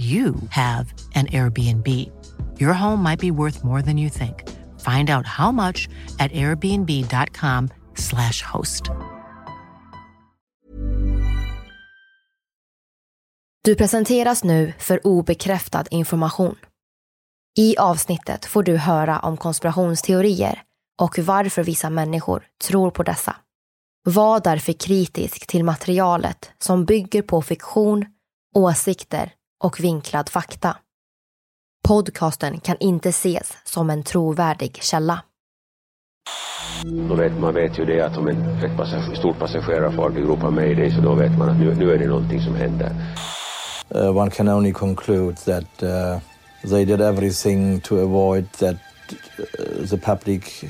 you have an Airbnb. Your home might be worth more than you think. Find out how much at airbnb.com/slash host. Du presenteras nu för obekräftad information. I avsnittet får du höra om konspirationsteorier och varför vissa människor tror på dessa. Var därför kritisk till materialet som bygger på fiktion, åsikter och vinklad fakta. Podcasten kan inte ses som en trovärdig källa. Då vet man vet ju det att om ett, ett passager, stort passagerarfartyg ropar mayday så då vet man att nu, nu är det någonting som händer. Uh, one can only conclude that uh, they did everything to avoid that uh, the public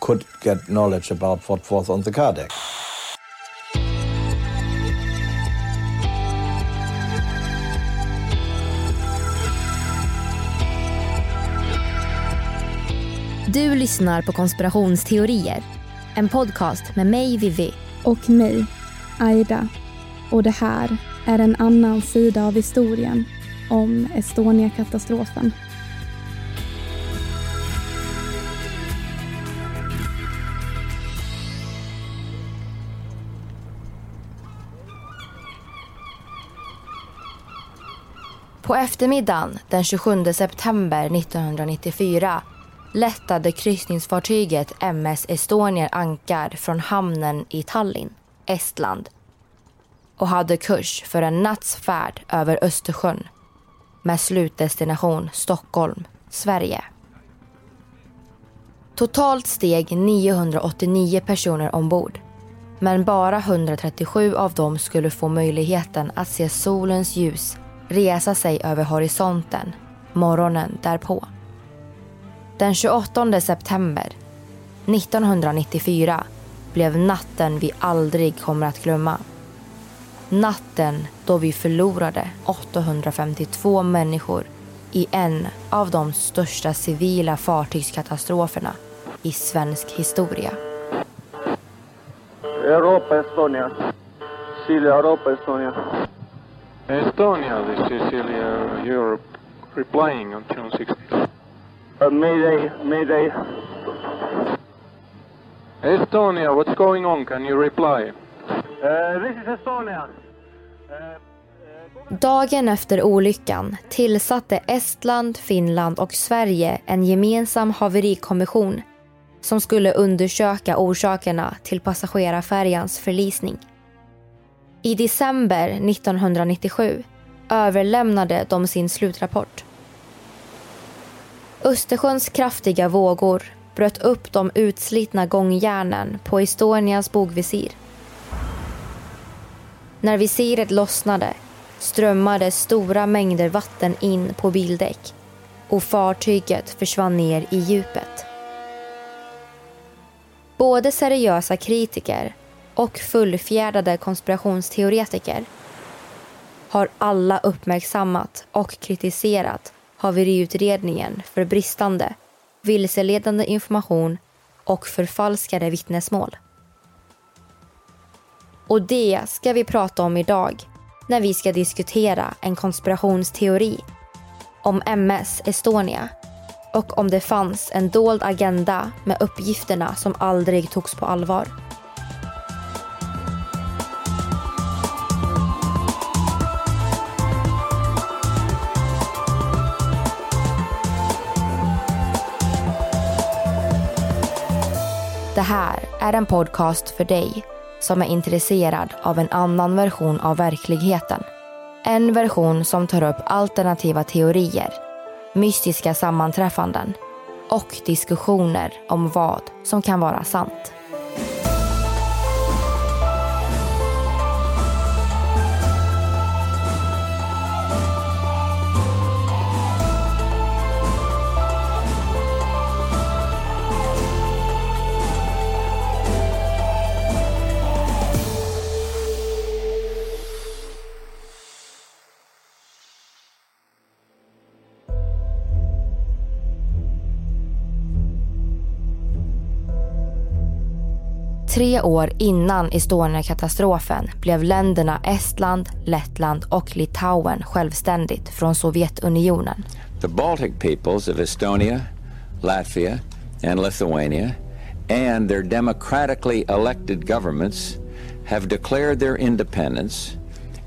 could get knowledge about what was on the car deck. Du lyssnar på Konspirationsteorier. En podcast med mig, Vivi. Och mig, Aida. Och det här är en annan sida av historien om Estonia-katastrofen. På eftermiddagen den 27 september 1994 lättade kryssningsfartyget MS Estonia ankar från hamnen i Tallinn, Estland och hade kurs för en natts färd över Östersjön med slutdestination Stockholm, Sverige. Totalt steg 989 personer ombord men bara 137 av dem skulle få möjligheten att se solens ljus resa sig över horisonten morgonen därpå. Den 28 september 1994 blev natten vi aldrig kommer att glömma. Natten då vi förlorade 852 människor i en av de största civila fartygskatastroferna i svensk historia. Europa, Estonia. Silja, Europa, Estonia. Estonia, this is Cecilia Europe, replying on June 16th. Uh, mayday, mayday. Estonia, what's going on? Can you reply? Uh, this is Estonia. Dagen efter olyckan tillsatte Estland, Finland och Sverige en gemensam haverikommission som skulle undersöka orsakerna till passagerarfärjans förlisning. I december 1997 överlämnade de sin slutrapport. Östersjöns kraftiga vågor bröt upp de utslitna gångjärnen på Estonias bogvisir. När visiret lossnade strömmade stora mängder vatten in på bildäck och fartyget försvann ner i djupet. Både seriösa kritiker och fullfjädrade konspirationsteoretiker har alla uppmärksammat och kritiserat haveriutredningen för bristande, vilseledande information och förfalskade vittnesmål. Och det ska vi prata om idag när vi ska diskutera en konspirationsteori om MS Estonia och om det fanns en dold agenda med uppgifterna som aldrig togs på allvar. Här är en podcast för dig som är intresserad av en annan version av verkligheten. En version som tar upp alternativa teorier, mystiska sammanträffanden och diskussioner om vad som kan vara sant. Tre år innan Estonia-katastrofen blev länderna Estland, Lettland och Litauen självständigt från Sovjetunionen. The Baltic peoples of Estonia, Latvia and Lithuania and their democratically elected governments have declared their independence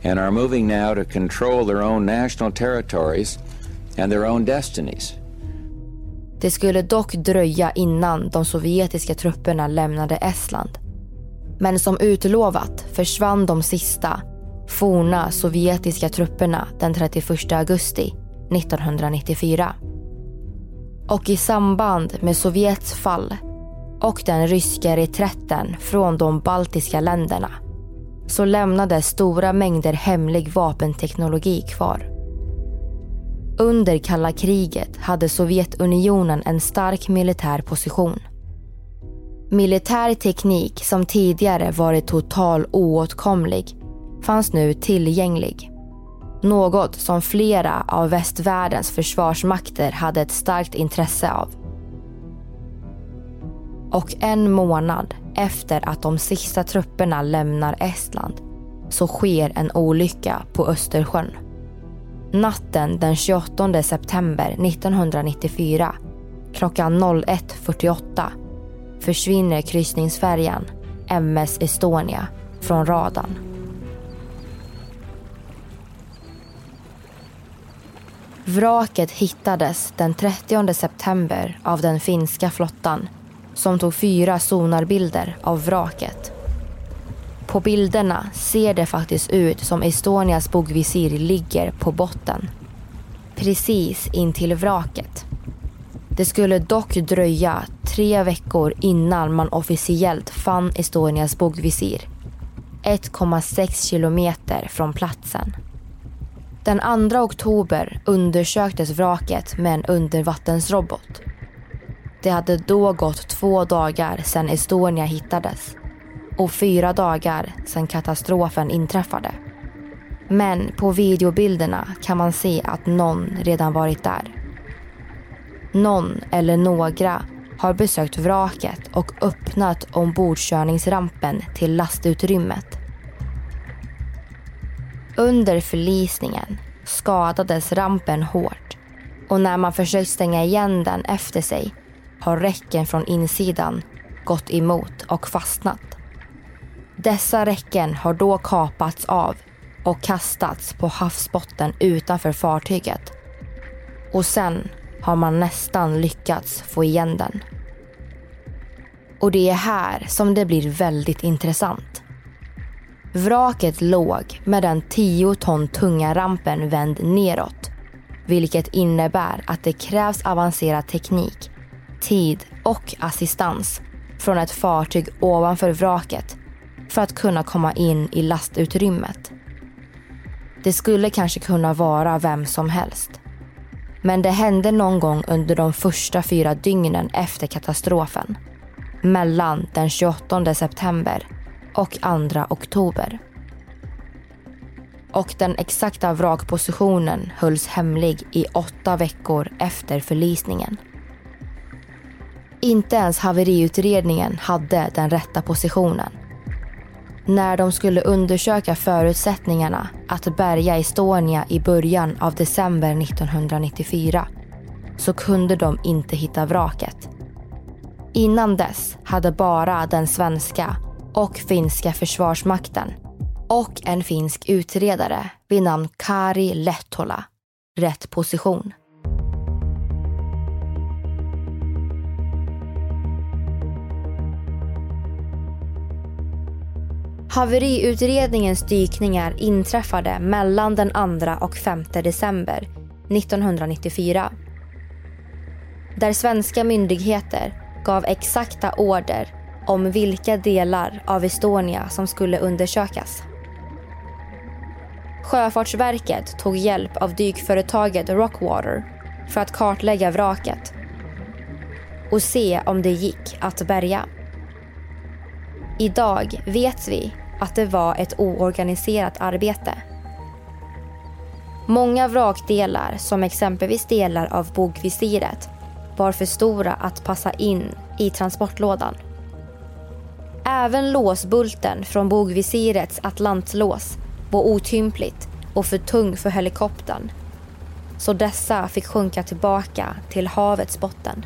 and are moving now to control their own national territories and their own destinies. Det skulle dock dröja innan de sovjetiska trupperna lämnade Estland. Men som utlovat försvann de sista forna sovjetiska trupperna den 31 augusti 1994. Och i samband med Sovjets fall och den ryska reträtten från de baltiska länderna så lämnades stora mängder hemlig vapenteknologi kvar. Under kalla kriget hade Sovjetunionen en stark militär position. Militär teknik som tidigare varit total oåtkomlig fanns nu tillgänglig. Något som flera av västvärldens försvarsmakter hade ett starkt intresse av. Och en månad efter att de sista trupperna lämnar Estland så sker en olycka på Östersjön. Natten den 28 september 1994 klockan 01.48 försvinner kryssningsfärjan MS Estonia från radarn. Vraket hittades den 30 september av den finska flottan som tog fyra sonarbilder av vraket. På bilderna ser det faktiskt ut som Estonias bogvisir ligger på botten. Precis intill vraket. Det skulle dock dröja tre veckor innan man officiellt fann Estonias bogvisir. 1,6 kilometer från platsen. Den 2 oktober undersöktes vraket med en undervattensrobot. Det hade då gått två dagar sedan Estonia hittades och fyra dagar sedan katastrofen inträffade. Men på videobilderna kan man se att någon redan varit där. Någon eller några har besökt vraket och öppnat ombordkörningsrampen till lastutrymmet. Under förlisningen skadades rampen hårt och när man försökt stänga igen den efter sig har räcken från insidan gått emot och fastnat. Dessa räcken har då kapats av och kastats på havsbotten utanför fartyget. Och sen har man nästan lyckats få igen den. Och det är här som det blir väldigt intressant. Vraket låg med den 10 ton tunga rampen vänd neråt. Vilket innebär att det krävs avancerad teknik, tid och assistans från ett fartyg ovanför vraket för att kunna komma in i lastutrymmet. Det skulle kanske kunna vara vem som helst. Men det hände någon gång under de första fyra dygnen efter katastrofen. Mellan den 28 september och 2 oktober. och den exakta vrakpositionen hölls hemlig i åtta veckor efter förlisningen. Inte ens haveriutredningen hade den rätta positionen. När de skulle undersöka förutsättningarna att bärga Estonia i början av december 1994 så kunde de inte hitta vraket. Innan dess hade bara den svenska och finska försvarsmakten och en finsk utredare vid namn Kari Lehtola rätt position. Haveriutredningens dykningar inträffade mellan den 2 och 5 december 1994. Där svenska myndigheter gav exakta order om vilka delar av Estonia som skulle undersökas. Sjöfartsverket tog hjälp av dykföretaget Rockwater för att kartlägga vraket och se om det gick att bärga. Idag vet vi att det var ett oorganiserat arbete. Många vrakdelar, som exempelvis delar av bogvisiret, var för stora att passa in i transportlådan. Även låsbulten från bogvisirets atlantlås var otympligt och för tung för helikoptern. Så dessa fick sjunka tillbaka till havets botten.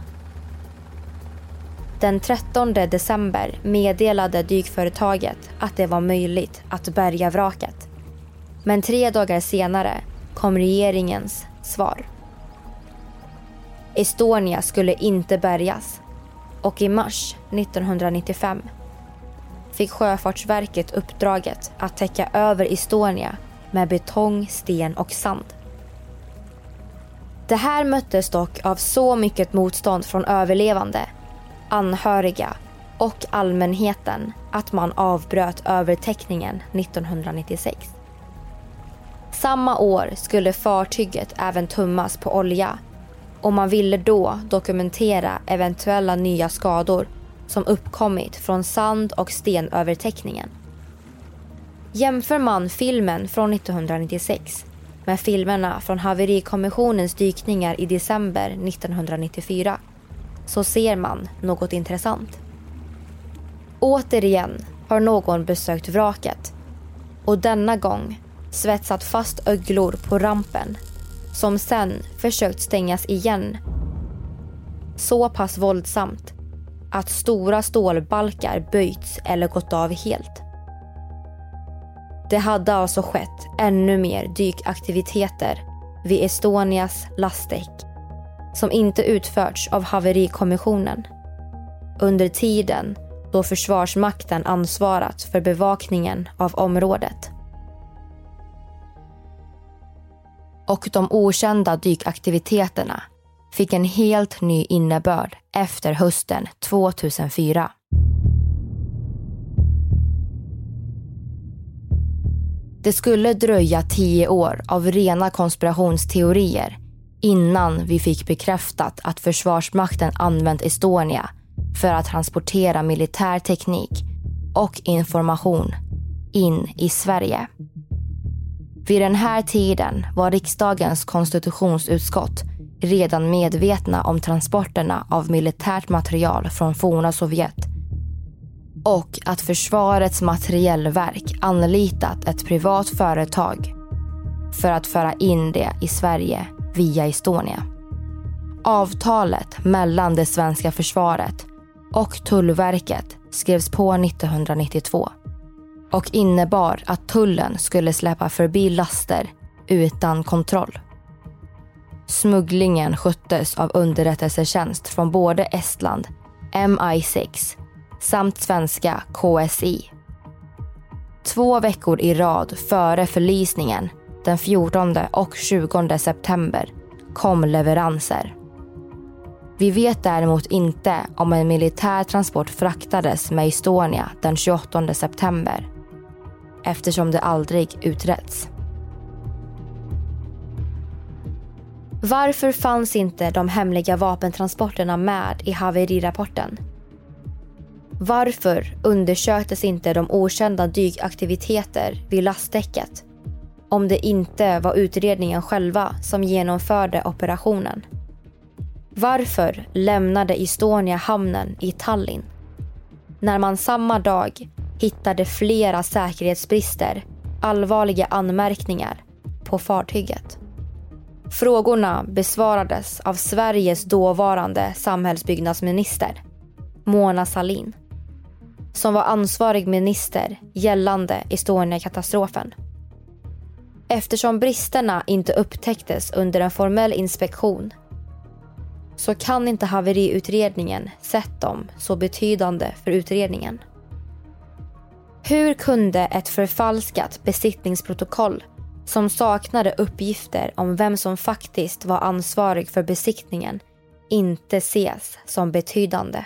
Den 13 december meddelade dykföretaget att det var möjligt att bärga vraket. Men tre dagar senare kom regeringens svar. Estonia skulle inte bärgas och i mars 1995 fick Sjöfartsverket uppdraget att täcka över Estonia med betong, sten och sand. Det här möttes dock av så mycket motstånd från överlevande, anhöriga och allmänheten att man avbröt övertäckningen 1996. Samma år skulle fartyget även tummas på olja och man ville då dokumentera eventuella nya skador som uppkommit från sand och stenövertäckningen. Jämför man filmen från 1996 med filmerna från haverikommissionens dykningar i december 1994 så ser man något intressant. Återigen har någon besökt vraket och denna gång svetsat fast öglor på rampen som sen försökt stängas igen så pass våldsamt att stora stålbalkar böjts eller gått av helt. Det hade alltså skett ännu mer dykaktiviteter vid Estonias lastdäck som inte utförts av haverikommissionen under tiden då Försvarsmakten ansvarat för bevakningen av området. Och de okända dykaktiviteterna fick en helt ny innebörd efter hösten 2004. Det skulle dröja tio år av rena konspirationsteorier innan vi fick bekräftat att Försvarsmakten använt Estonia för att transportera militär teknik och information in i Sverige. Vid den här tiden var riksdagens konstitutionsutskott redan medvetna om transporterna av militärt material från forna Sovjet och att Försvarets materiellverk anlitat ett privat företag för att föra in det i Sverige via Estonia. Avtalet mellan det svenska försvaret och Tullverket skrevs på 1992 och innebar att tullen skulle släppa förbi laster utan kontroll. Smugglingen sköttes av underrättelsetjänst från både Estland, MI6 samt svenska KSI. Två veckor i rad före förlisningen den 14 och 20 september kom leveranser. Vi vet däremot inte om en militär transport fraktades med Estonia den 28 september eftersom det aldrig utretts. Varför fanns inte de hemliga vapentransporterna med i haverirapporten? Varför undersöktes inte de okända dykaktiviteter vid lastdäcket? Om det inte var utredningen själva som genomförde operationen. Varför lämnade Estonia hamnen i Tallinn? När man samma dag hittade flera säkerhetsbrister, allvarliga anmärkningar på fartyget. Frågorna besvarades av Sveriges dåvarande samhällsbyggnadsminister Mona Sahlin som var ansvarig minister gällande Estonia-katastrofen. Eftersom bristerna inte upptäcktes under en formell inspektion så kan inte haveriutredningen sett dem så betydande för utredningen. Hur kunde ett förfalskat besiktningsprotokoll som saknade uppgifter om vem som faktiskt var ansvarig för besiktningen inte ses som betydande?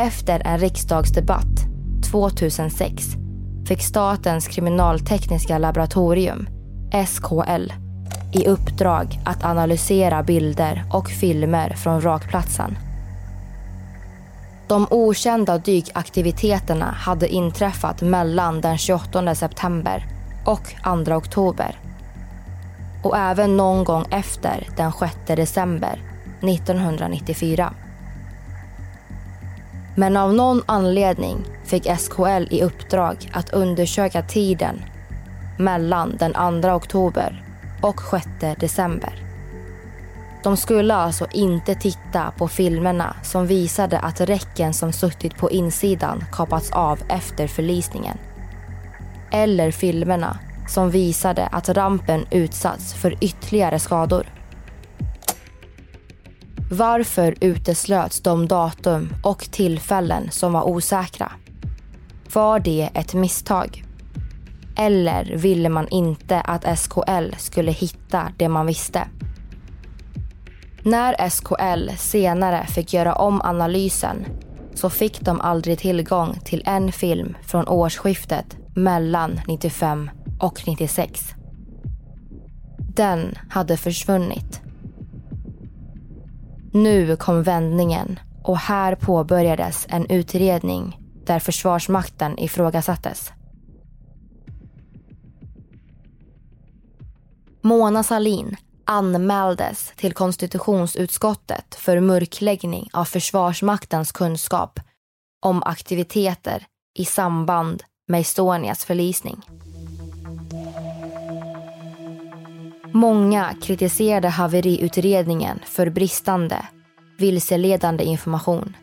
Efter en riksdagsdebatt 2006 fick Statens kriminaltekniska laboratorium, SKL, i uppdrag att analysera bilder och filmer från vrakplatsen. De okända dykaktiviteterna hade inträffat mellan den 28 september och 2 oktober. Och även någon gång efter den 6 december 1994. Men av någon anledning fick SKL i uppdrag att undersöka tiden mellan den 2 oktober och 6 december. De skulle alltså inte titta på filmerna som visade att räcken som suttit på insidan kapats av efter förlisningen. Eller filmerna som visade att rampen utsatts för ytterligare skador. Varför uteslöts de datum och tillfällen som var osäkra? Var det ett misstag? Eller ville man inte att SKL skulle hitta det man visste? När SKL senare fick göra om analysen så fick de aldrig tillgång till en film från årsskiftet mellan 95 och 96. Den hade försvunnit. Nu kom vändningen och här påbörjades en utredning där Försvarsmakten ifrågasattes. Mona Salin anmäldes till konstitutionsutskottet för mörkläggning av Försvarsmaktens kunskap om aktiviteter i samband med Estonias förlisning. Många kritiserade haveriutredningen för bristande, vilseledande information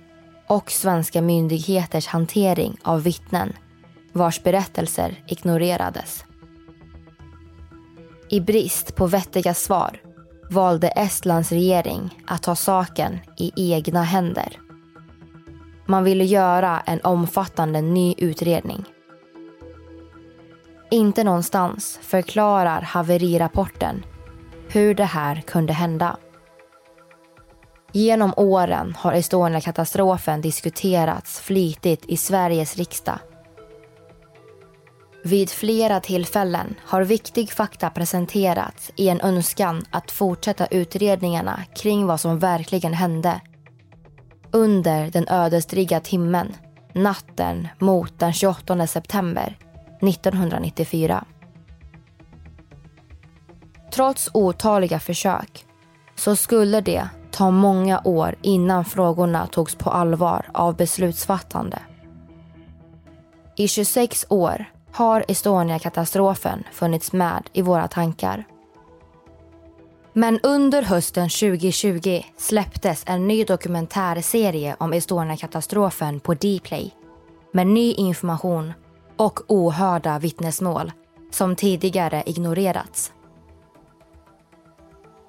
och svenska myndigheters hantering av vittnen vars berättelser ignorerades. I brist på vettiga svar valde Estlands regering att ta saken i egna händer. Man ville göra en omfattande ny utredning. Inte någonstans förklarar haverirapporten hur det här kunde hända. Genom åren har Estonia-katastrofen diskuterats flitigt i Sveriges riksdag vid flera tillfällen har viktig fakta presenterats i en önskan att fortsätta utredningarna kring vad som verkligen hände. Under den ödesdigra timmen, natten mot den 28 september 1994. Trots otaliga försök så skulle det ta många år innan frågorna togs på allvar av beslutsfattande. I 26 år har Estonia-katastrofen funnits med i våra tankar. Men under hösten 2020 släpptes en ny dokumentärserie om Estonia-katastrofen på Dplay med ny information och ohörda vittnesmål som tidigare ignorerats.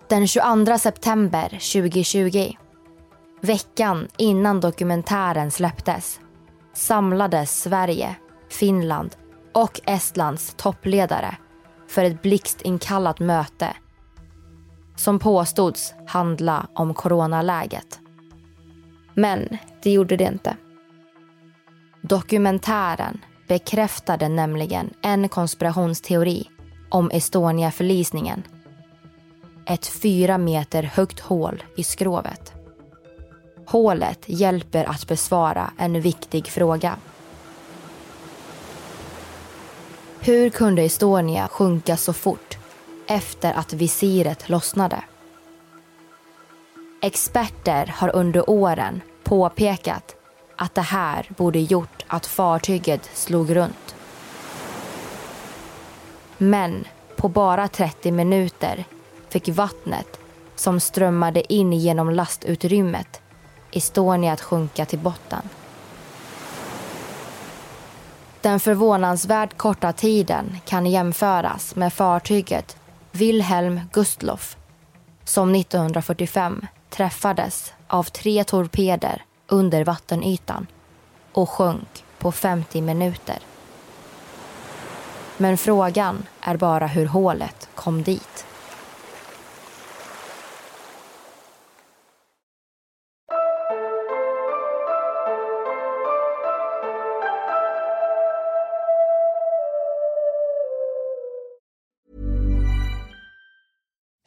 Den 22 september 2020, veckan innan dokumentären släpptes, samlades Sverige, Finland och Estlands toppledare för ett blixtinkallat möte som påstods handla om coronaläget. Men det gjorde det inte. Dokumentären bekräftade nämligen en konspirationsteori om Estonia-förlisningen. Ett fyra meter högt hål i skrovet. Hålet hjälper att besvara en viktig fråga. Hur kunde Estonia sjunka så fort efter att visiret lossnade? Experter har under åren påpekat att det här borde gjort att fartyget slog runt. Men på bara 30 minuter fick vattnet som strömmade in genom lastutrymmet Estonia att sjunka till botten. Den förvånansvärt korta tiden kan jämföras med fartyget Wilhelm Gustloff som 1945 träffades av tre torpeder under vattenytan och sjönk på 50 minuter. Men frågan är bara hur hålet kom dit.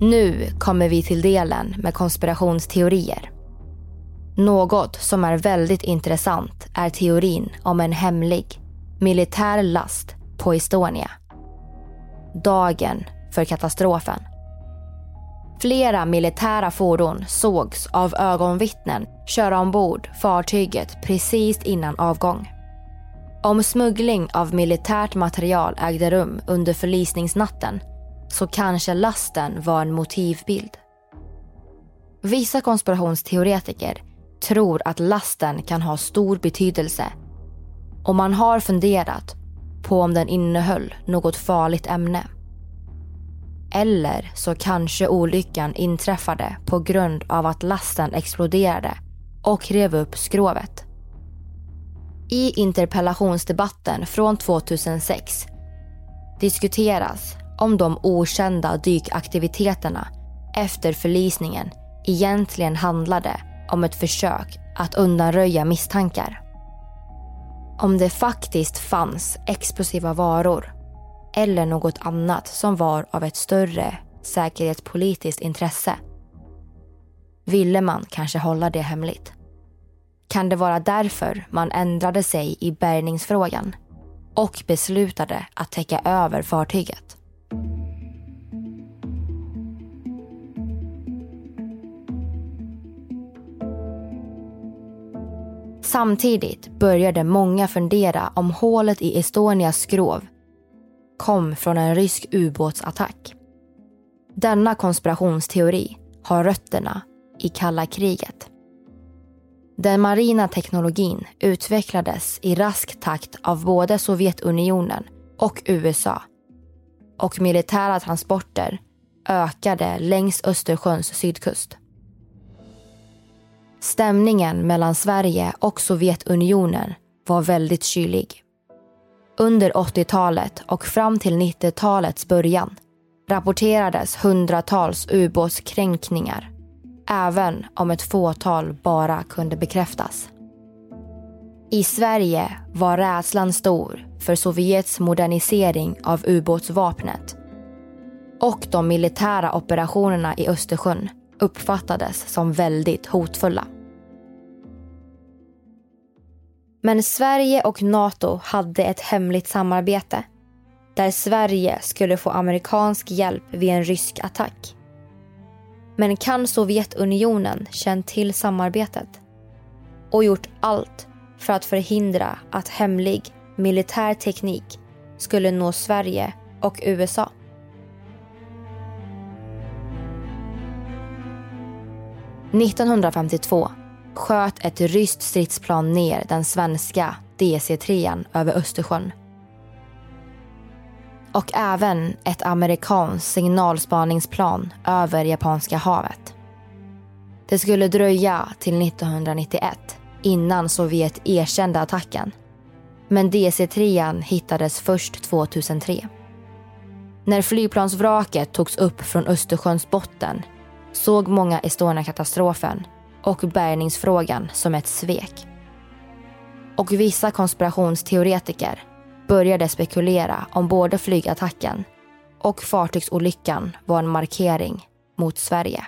Nu kommer vi till delen med konspirationsteorier. Något som är väldigt intressant är teorin om en hemlig militär last på Estonia. Dagen för katastrofen. Flera militära fordon sågs av ögonvittnen köra ombord fartyget precis innan avgång. Om smuggling av militärt material ägde rum under förlisningsnatten så kanske lasten var en motivbild. Vissa konspirationsteoretiker tror att lasten kan ha stor betydelse och man har funderat på om den innehöll något farligt ämne. Eller så kanske olyckan inträffade på grund av att lasten exploderade och rev upp skrovet. I interpellationsdebatten från 2006 diskuteras om de okända dykaktiviteterna efter förlisningen egentligen handlade om ett försök att undanröja misstankar. Om det faktiskt fanns explosiva varor eller något annat som var av ett större säkerhetspolitiskt intresse ville man kanske hålla det hemligt. Kan det vara därför man ändrade sig i bärgningsfrågan och beslutade att täcka över fartyget? Samtidigt började många fundera om hålet i Estonias skrov kom från en rysk ubåtsattack. Denna konspirationsteori har rötterna i kalla kriget. Den marina teknologin utvecklades i rask takt av både Sovjetunionen och USA och militära transporter ökade längs Östersjöns sydkust. Stämningen mellan Sverige och Sovjetunionen var väldigt kylig. Under 80-talet och fram till 90-talets början rapporterades hundratals ubåtskränkningar även om ett fåtal bara kunde bekräftas. I Sverige var rädslan stor för Sovjets modernisering av ubåtsvapnet och de militära operationerna i Östersjön uppfattades som väldigt hotfulla. Men Sverige och Nato hade ett hemligt samarbete där Sverige skulle få amerikansk hjälp vid en rysk attack. Men kan Sovjetunionen känt till samarbetet och gjort allt för att förhindra att hemlig militär teknik skulle nå Sverige och USA? –1952 sköt ett ryskt stridsplan ner den svenska DC-3 över Östersjön. Och även ett amerikanskt signalspaningsplan över Japanska havet. Det skulle dröja till 1991 innan Sovjet erkände attacken. Men DC-3 hittades först 2003. När flygplansvraket togs upp från Östersjöns botten såg många Estonia-katastrofen och bärgningsfrågan som ett svek. Och vissa konspirationsteoretiker började spekulera om både flygattacken och fartygsolyckan var en markering mot Sverige.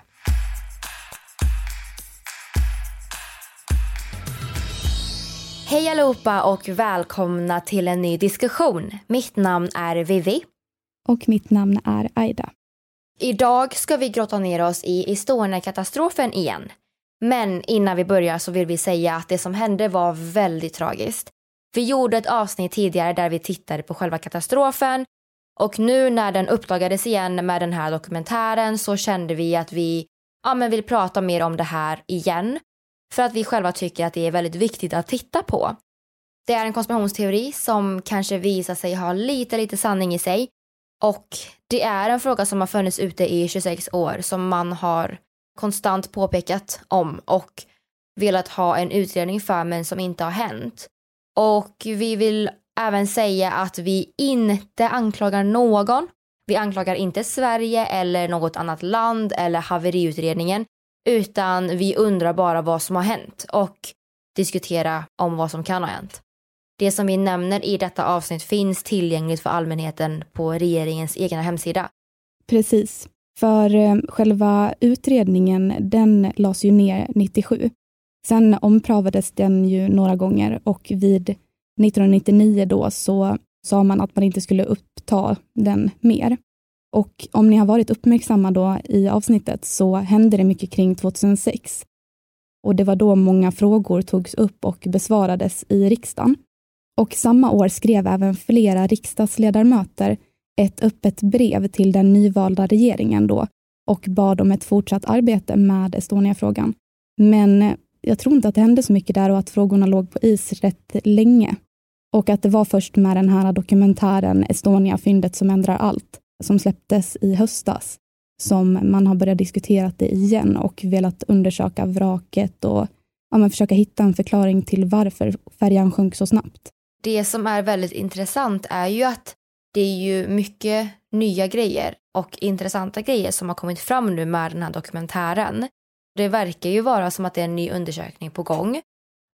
Hej allihopa och välkomna till en ny diskussion. Mitt namn är Vivi. Och mitt namn är Aida. Idag ska vi grotta ner oss i Estonia-katastrofen igen. Men innan vi börjar så vill vi säga att det som hände var väldigt tragiskt. Vi gjorde ett avsnitt tidigare där vi tittade på själva katastrofen och nu när den uppdagades igen med den här dokumentären så kände vi att vi ja, men vill prata mer om det här igen. För att vi själva tycker att det är väldigt viktigt att titta på. Det är en konspirationsteori som kanske visar sig ha lite, lite sanning i sig. Och det är en fråga som har funnits ute i 26 år som man har konstant påpekat om och velat ha en utredning för men som inte har hänt. Och vi vill även säga att vi inte anklagar någon. Vi anklagar inte Sverige eller något annat land eller haveriutredningen utan vi undrar bara vad som har hänt och diskutera om vad som kan ha hänt. Det som vi nämner i detta avsnitt finns tillgängligt för allmänheten på regeringens egna hemsida. Precis. För eh, själva utredningen, den lades ju ner 97. Sen omprövades den ju några gånger och vid 1999 då så sa man att man inte skulle uppta den mer. Och om ni har varit uppmärksamma då i avsnittet så hände det mycket kring 2006. Och det var då många frågor togs upp och besvarades i riksdagen. Och samma år skrev även flera riksdagsledamöter ett öppet brev till den nyvalda regeringen då och bad om ett fortsatt arbete med Estonia-frågan. Men eh, jag tror inte att det hände så mycket där och att frågorna låg på is rätt länge. Och att det var först med den här dokumentären Estonia-fyndet som ändrar allt, som släpptes i höstas, som man har börjat diskutera det igen och velat undersöka vraket och ja, men försöka hitta en förklaring till varför färjan sjönk så snabbt. Det som är väldigt intressant är ju att det är ju mycket nya grejer och intressanta grejer som har kommit fram nu med den här dokumentären. Det verkar ju vara som att det är en ny undersökning på gång.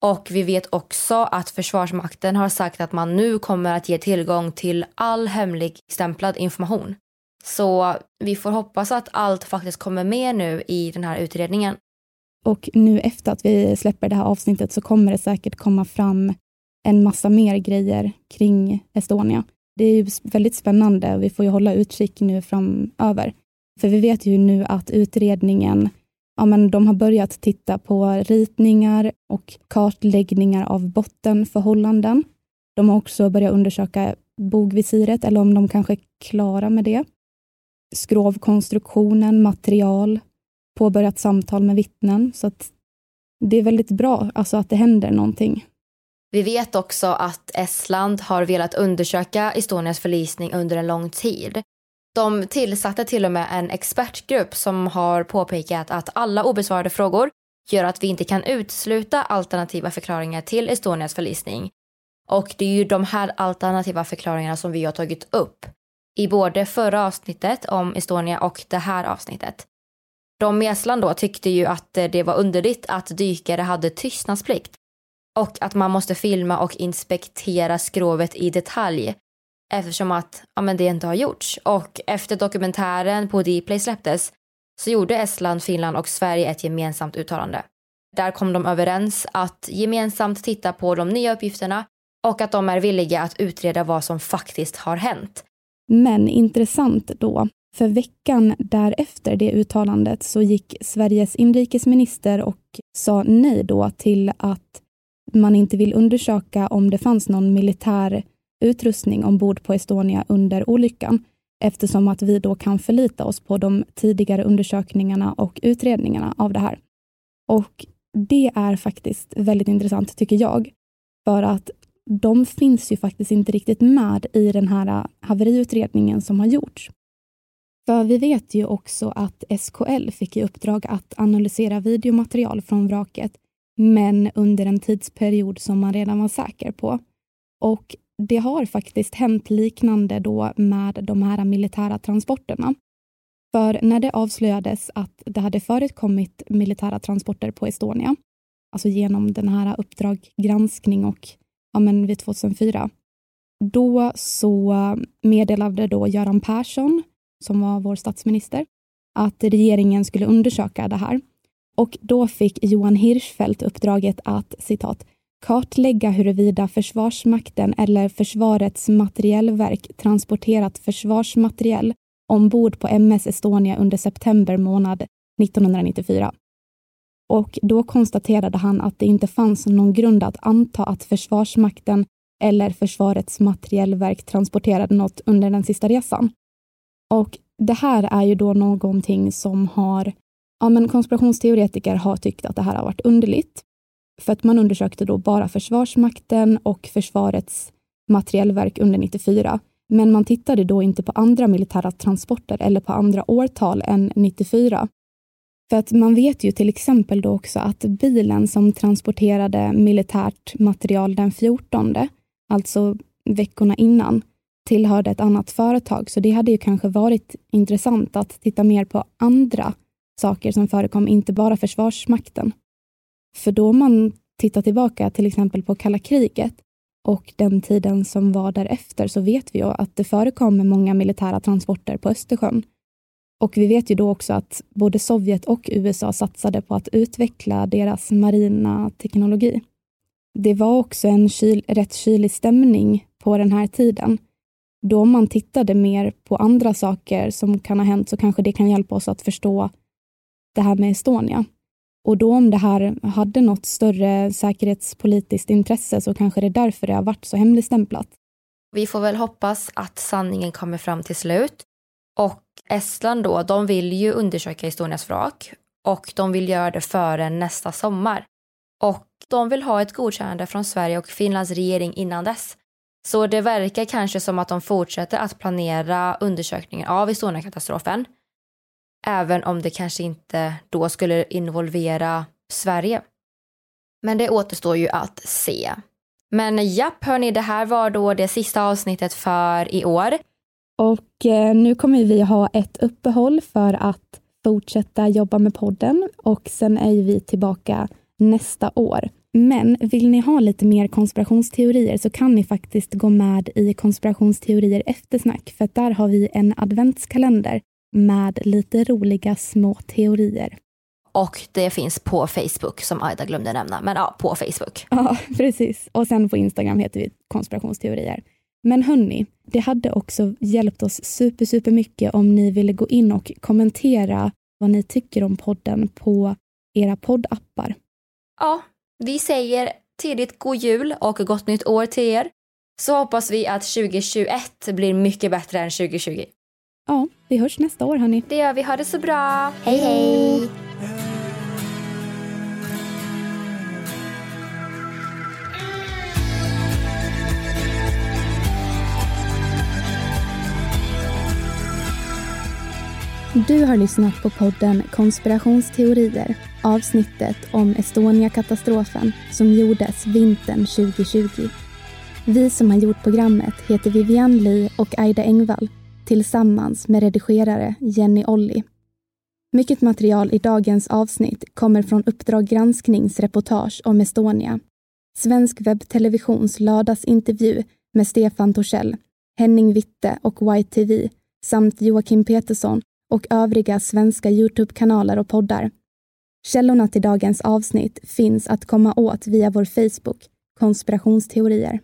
Och vi vet också att Försvarsmakten har sagt att man nu kommer att ge tillgång till all hemlig stämplad information. Så vi får hoppas att allt faktiskt kommer med nu i den här utredningen. Och nu efter att vi släpper det här avsnittet så kommer det säkert komma fram en massa mer grejer kring Estonia. Det är ju väldigt spännande och vi får ju hålla utkik nu framöver. För vi vet ju nu att utredningen, ja men de har börjat titta på ritningar och kartläggningar av bottenförhållanden. De har också börjat undersöka bogvisiret, eller om de kanske är klara med det. Skrovkonstruktionen, material, påbörjat samtal med vittnen. Så att det är väldigt bra alltså att det händer någonting. Vi vet också att Estland har velat undersöka Estonias förlisning under en lång tid. De tillsatte till och med en expertgrupp som har påpekat att alla obesvarade frågor gör att vi inte kan utesluta alternativa förklaringar till Estonias förlisning. Och det är ju de här alternativa förklaringarna som vi har tagit upp i både förra avsnittet om Estonia och det här avsnittet. De i Estland då tyckte ju att det var underligt att dykare hade tystnadsplikt och att man måste filma och inspektera skrovet i detalj eftersom att ja, men det inte har gjorts. Och efter dokumentären på Dplay släpptes så gjorde Estland, Finland och Sverige ett gemensamt uttalande. Där kom de överens att gemensamt titta på de nya uppgifterna och att de är villiga att utreda vad som faktiskt har hänt. Men intressant då, för veckan därefter det uttalandet så gick Sveriges inrikesminister och sa nej då till att man inte vill undersöka om det fanns någon militär utrustning ombord på Estonia under olyckan eftersom att vi då kan förlita oss på de tidigare undersökningarna och utredningarna av det här. Och det är faktiskt väldigt intressant tycker jag. För att de finns ju faktiskt inte riktigt med i den här haveriutredningen som har gjorts. För vi vet ju också att SKL fick i uppdrag att analysera videomaterial från vraket men under en tidsperiod som man redan var säker på. Och det har faktiskt hänt liknande då med de här militära transporterna. För när det avslöjades att det hade förekommit militära transporter på Estonia, alltså genom den här Uppdrag granskning och ja, men vid 2004, då så meddelade då Göran Persson, som var vår statsminister, att regeringen skulle undersöka det här och då fick Johan Hirschfeldt uppdraget att citat kartlägga huruvida Försvarsmakten eller Försvarets materielverk transporterat försvarsmateriel ombord på MS Estonia under september månad 1994. Och då konstaterade han att det inte fanns någon grund att anta att Försvarsmakten eller Försvarets materielverk transporterade något under den sista resan. Och det här är ju då någonting som har Ja, men konspirationsteoretiker har tyckt att det här har varit underligt. För att man undersökte då bara Försvarsmakten och Försvarets materielverk under 94. Men man tittade då inte på andra militära transporter eller på andra årtal än 94. För att man vet ju till exempel då också att bilen som transporterade militärt material den 14, alltså veckorna innan, tillhörde ett annat företag. Så det hade ju kanske varit intressant att titta mer på andra saker som förekom, inte bara Försvarsmakten. För då man tittar tillbaka till exempel på kalla kriget och den tiden som var därefter så vet vi ju att det förekom många militära transporter på Östersjön. Och vi vet ju då också att både Sovjet och USA satsade på att utveckla deras marina teknologi. Det var också en kyl, rätt kylig stämning på den här tiden. Då man tittade mer på andra saker som kan ha hänt så kanske det kan hjälpa oss att förstå det här med Estonia. Och då om det här hade något större säkerhetspolitiskt intresse så kanske det är därför det har varit så hemligstämplat. Vi får väl hoppas att sanningen kommer fram till slut. Och Estland då, de vill ju undersöka Estonias vrak och de vill göra det före nästa sommar. Och de vill ha ett godkännande från Sverige och Finlands regering innan dess. Så det verkar kanske som att de fortsätter att planera undersökningen av Estonia-katastrofen även om det kanske inte då skulle involvera Sverige. Men det återstår ju att se. Men japp, hörni, det här var då det sista avsnittet för i år. Och eh, nu kommer vi ha ett uppehåll för att fortsätta jobba med podden och sen är vi tillbaka nästa år. Men vill ni ha lite mer konspirationsteorier så kan ni faktiskt gå med i konspirationsteorier eftersnack för där har vi en adventskalender med lite roliga små teorier. Och det finns på Facebook som Aida glömde nämna. Men ja, på Facebook. Ja, precis. Och sen på Instagram heter vi konspirationsteorier. Men hörni, det hade också hjälpt oss super, super mycket om ni ville gå in och kommentera vad ni tycker om podden på era poddappar. Ja, vi säger tidigt god jul och gott nytt år till er. Så hoppas vi att 2021 blir mycket bättre än 2020. Ja, vi hörs nästa år hörni. Det gör vi. Ha det så bra. Hej hej! Du har lyssnat på podden Konspirationsteorier, avsnittet om Estonia-katastrofen som gjordes vintern 2020. Vi som har gjort programmet heter Vivian Ly och Aida Engvall tillsammans med redigerare Jenny Olli. Mycket material i dagens avsnitt kommer från Uppdrag gransknings reportage om Estonia, Svensk webbtelevisions lördagsintervju med Stefan Torssell, Henning Witte och White TV samt Joakim Petersson och övriga svenska Youtube-kanaler och poddar. Källorna till dagens avsnitt finns att komma åt via vår Facebook, Konspirationsteorier.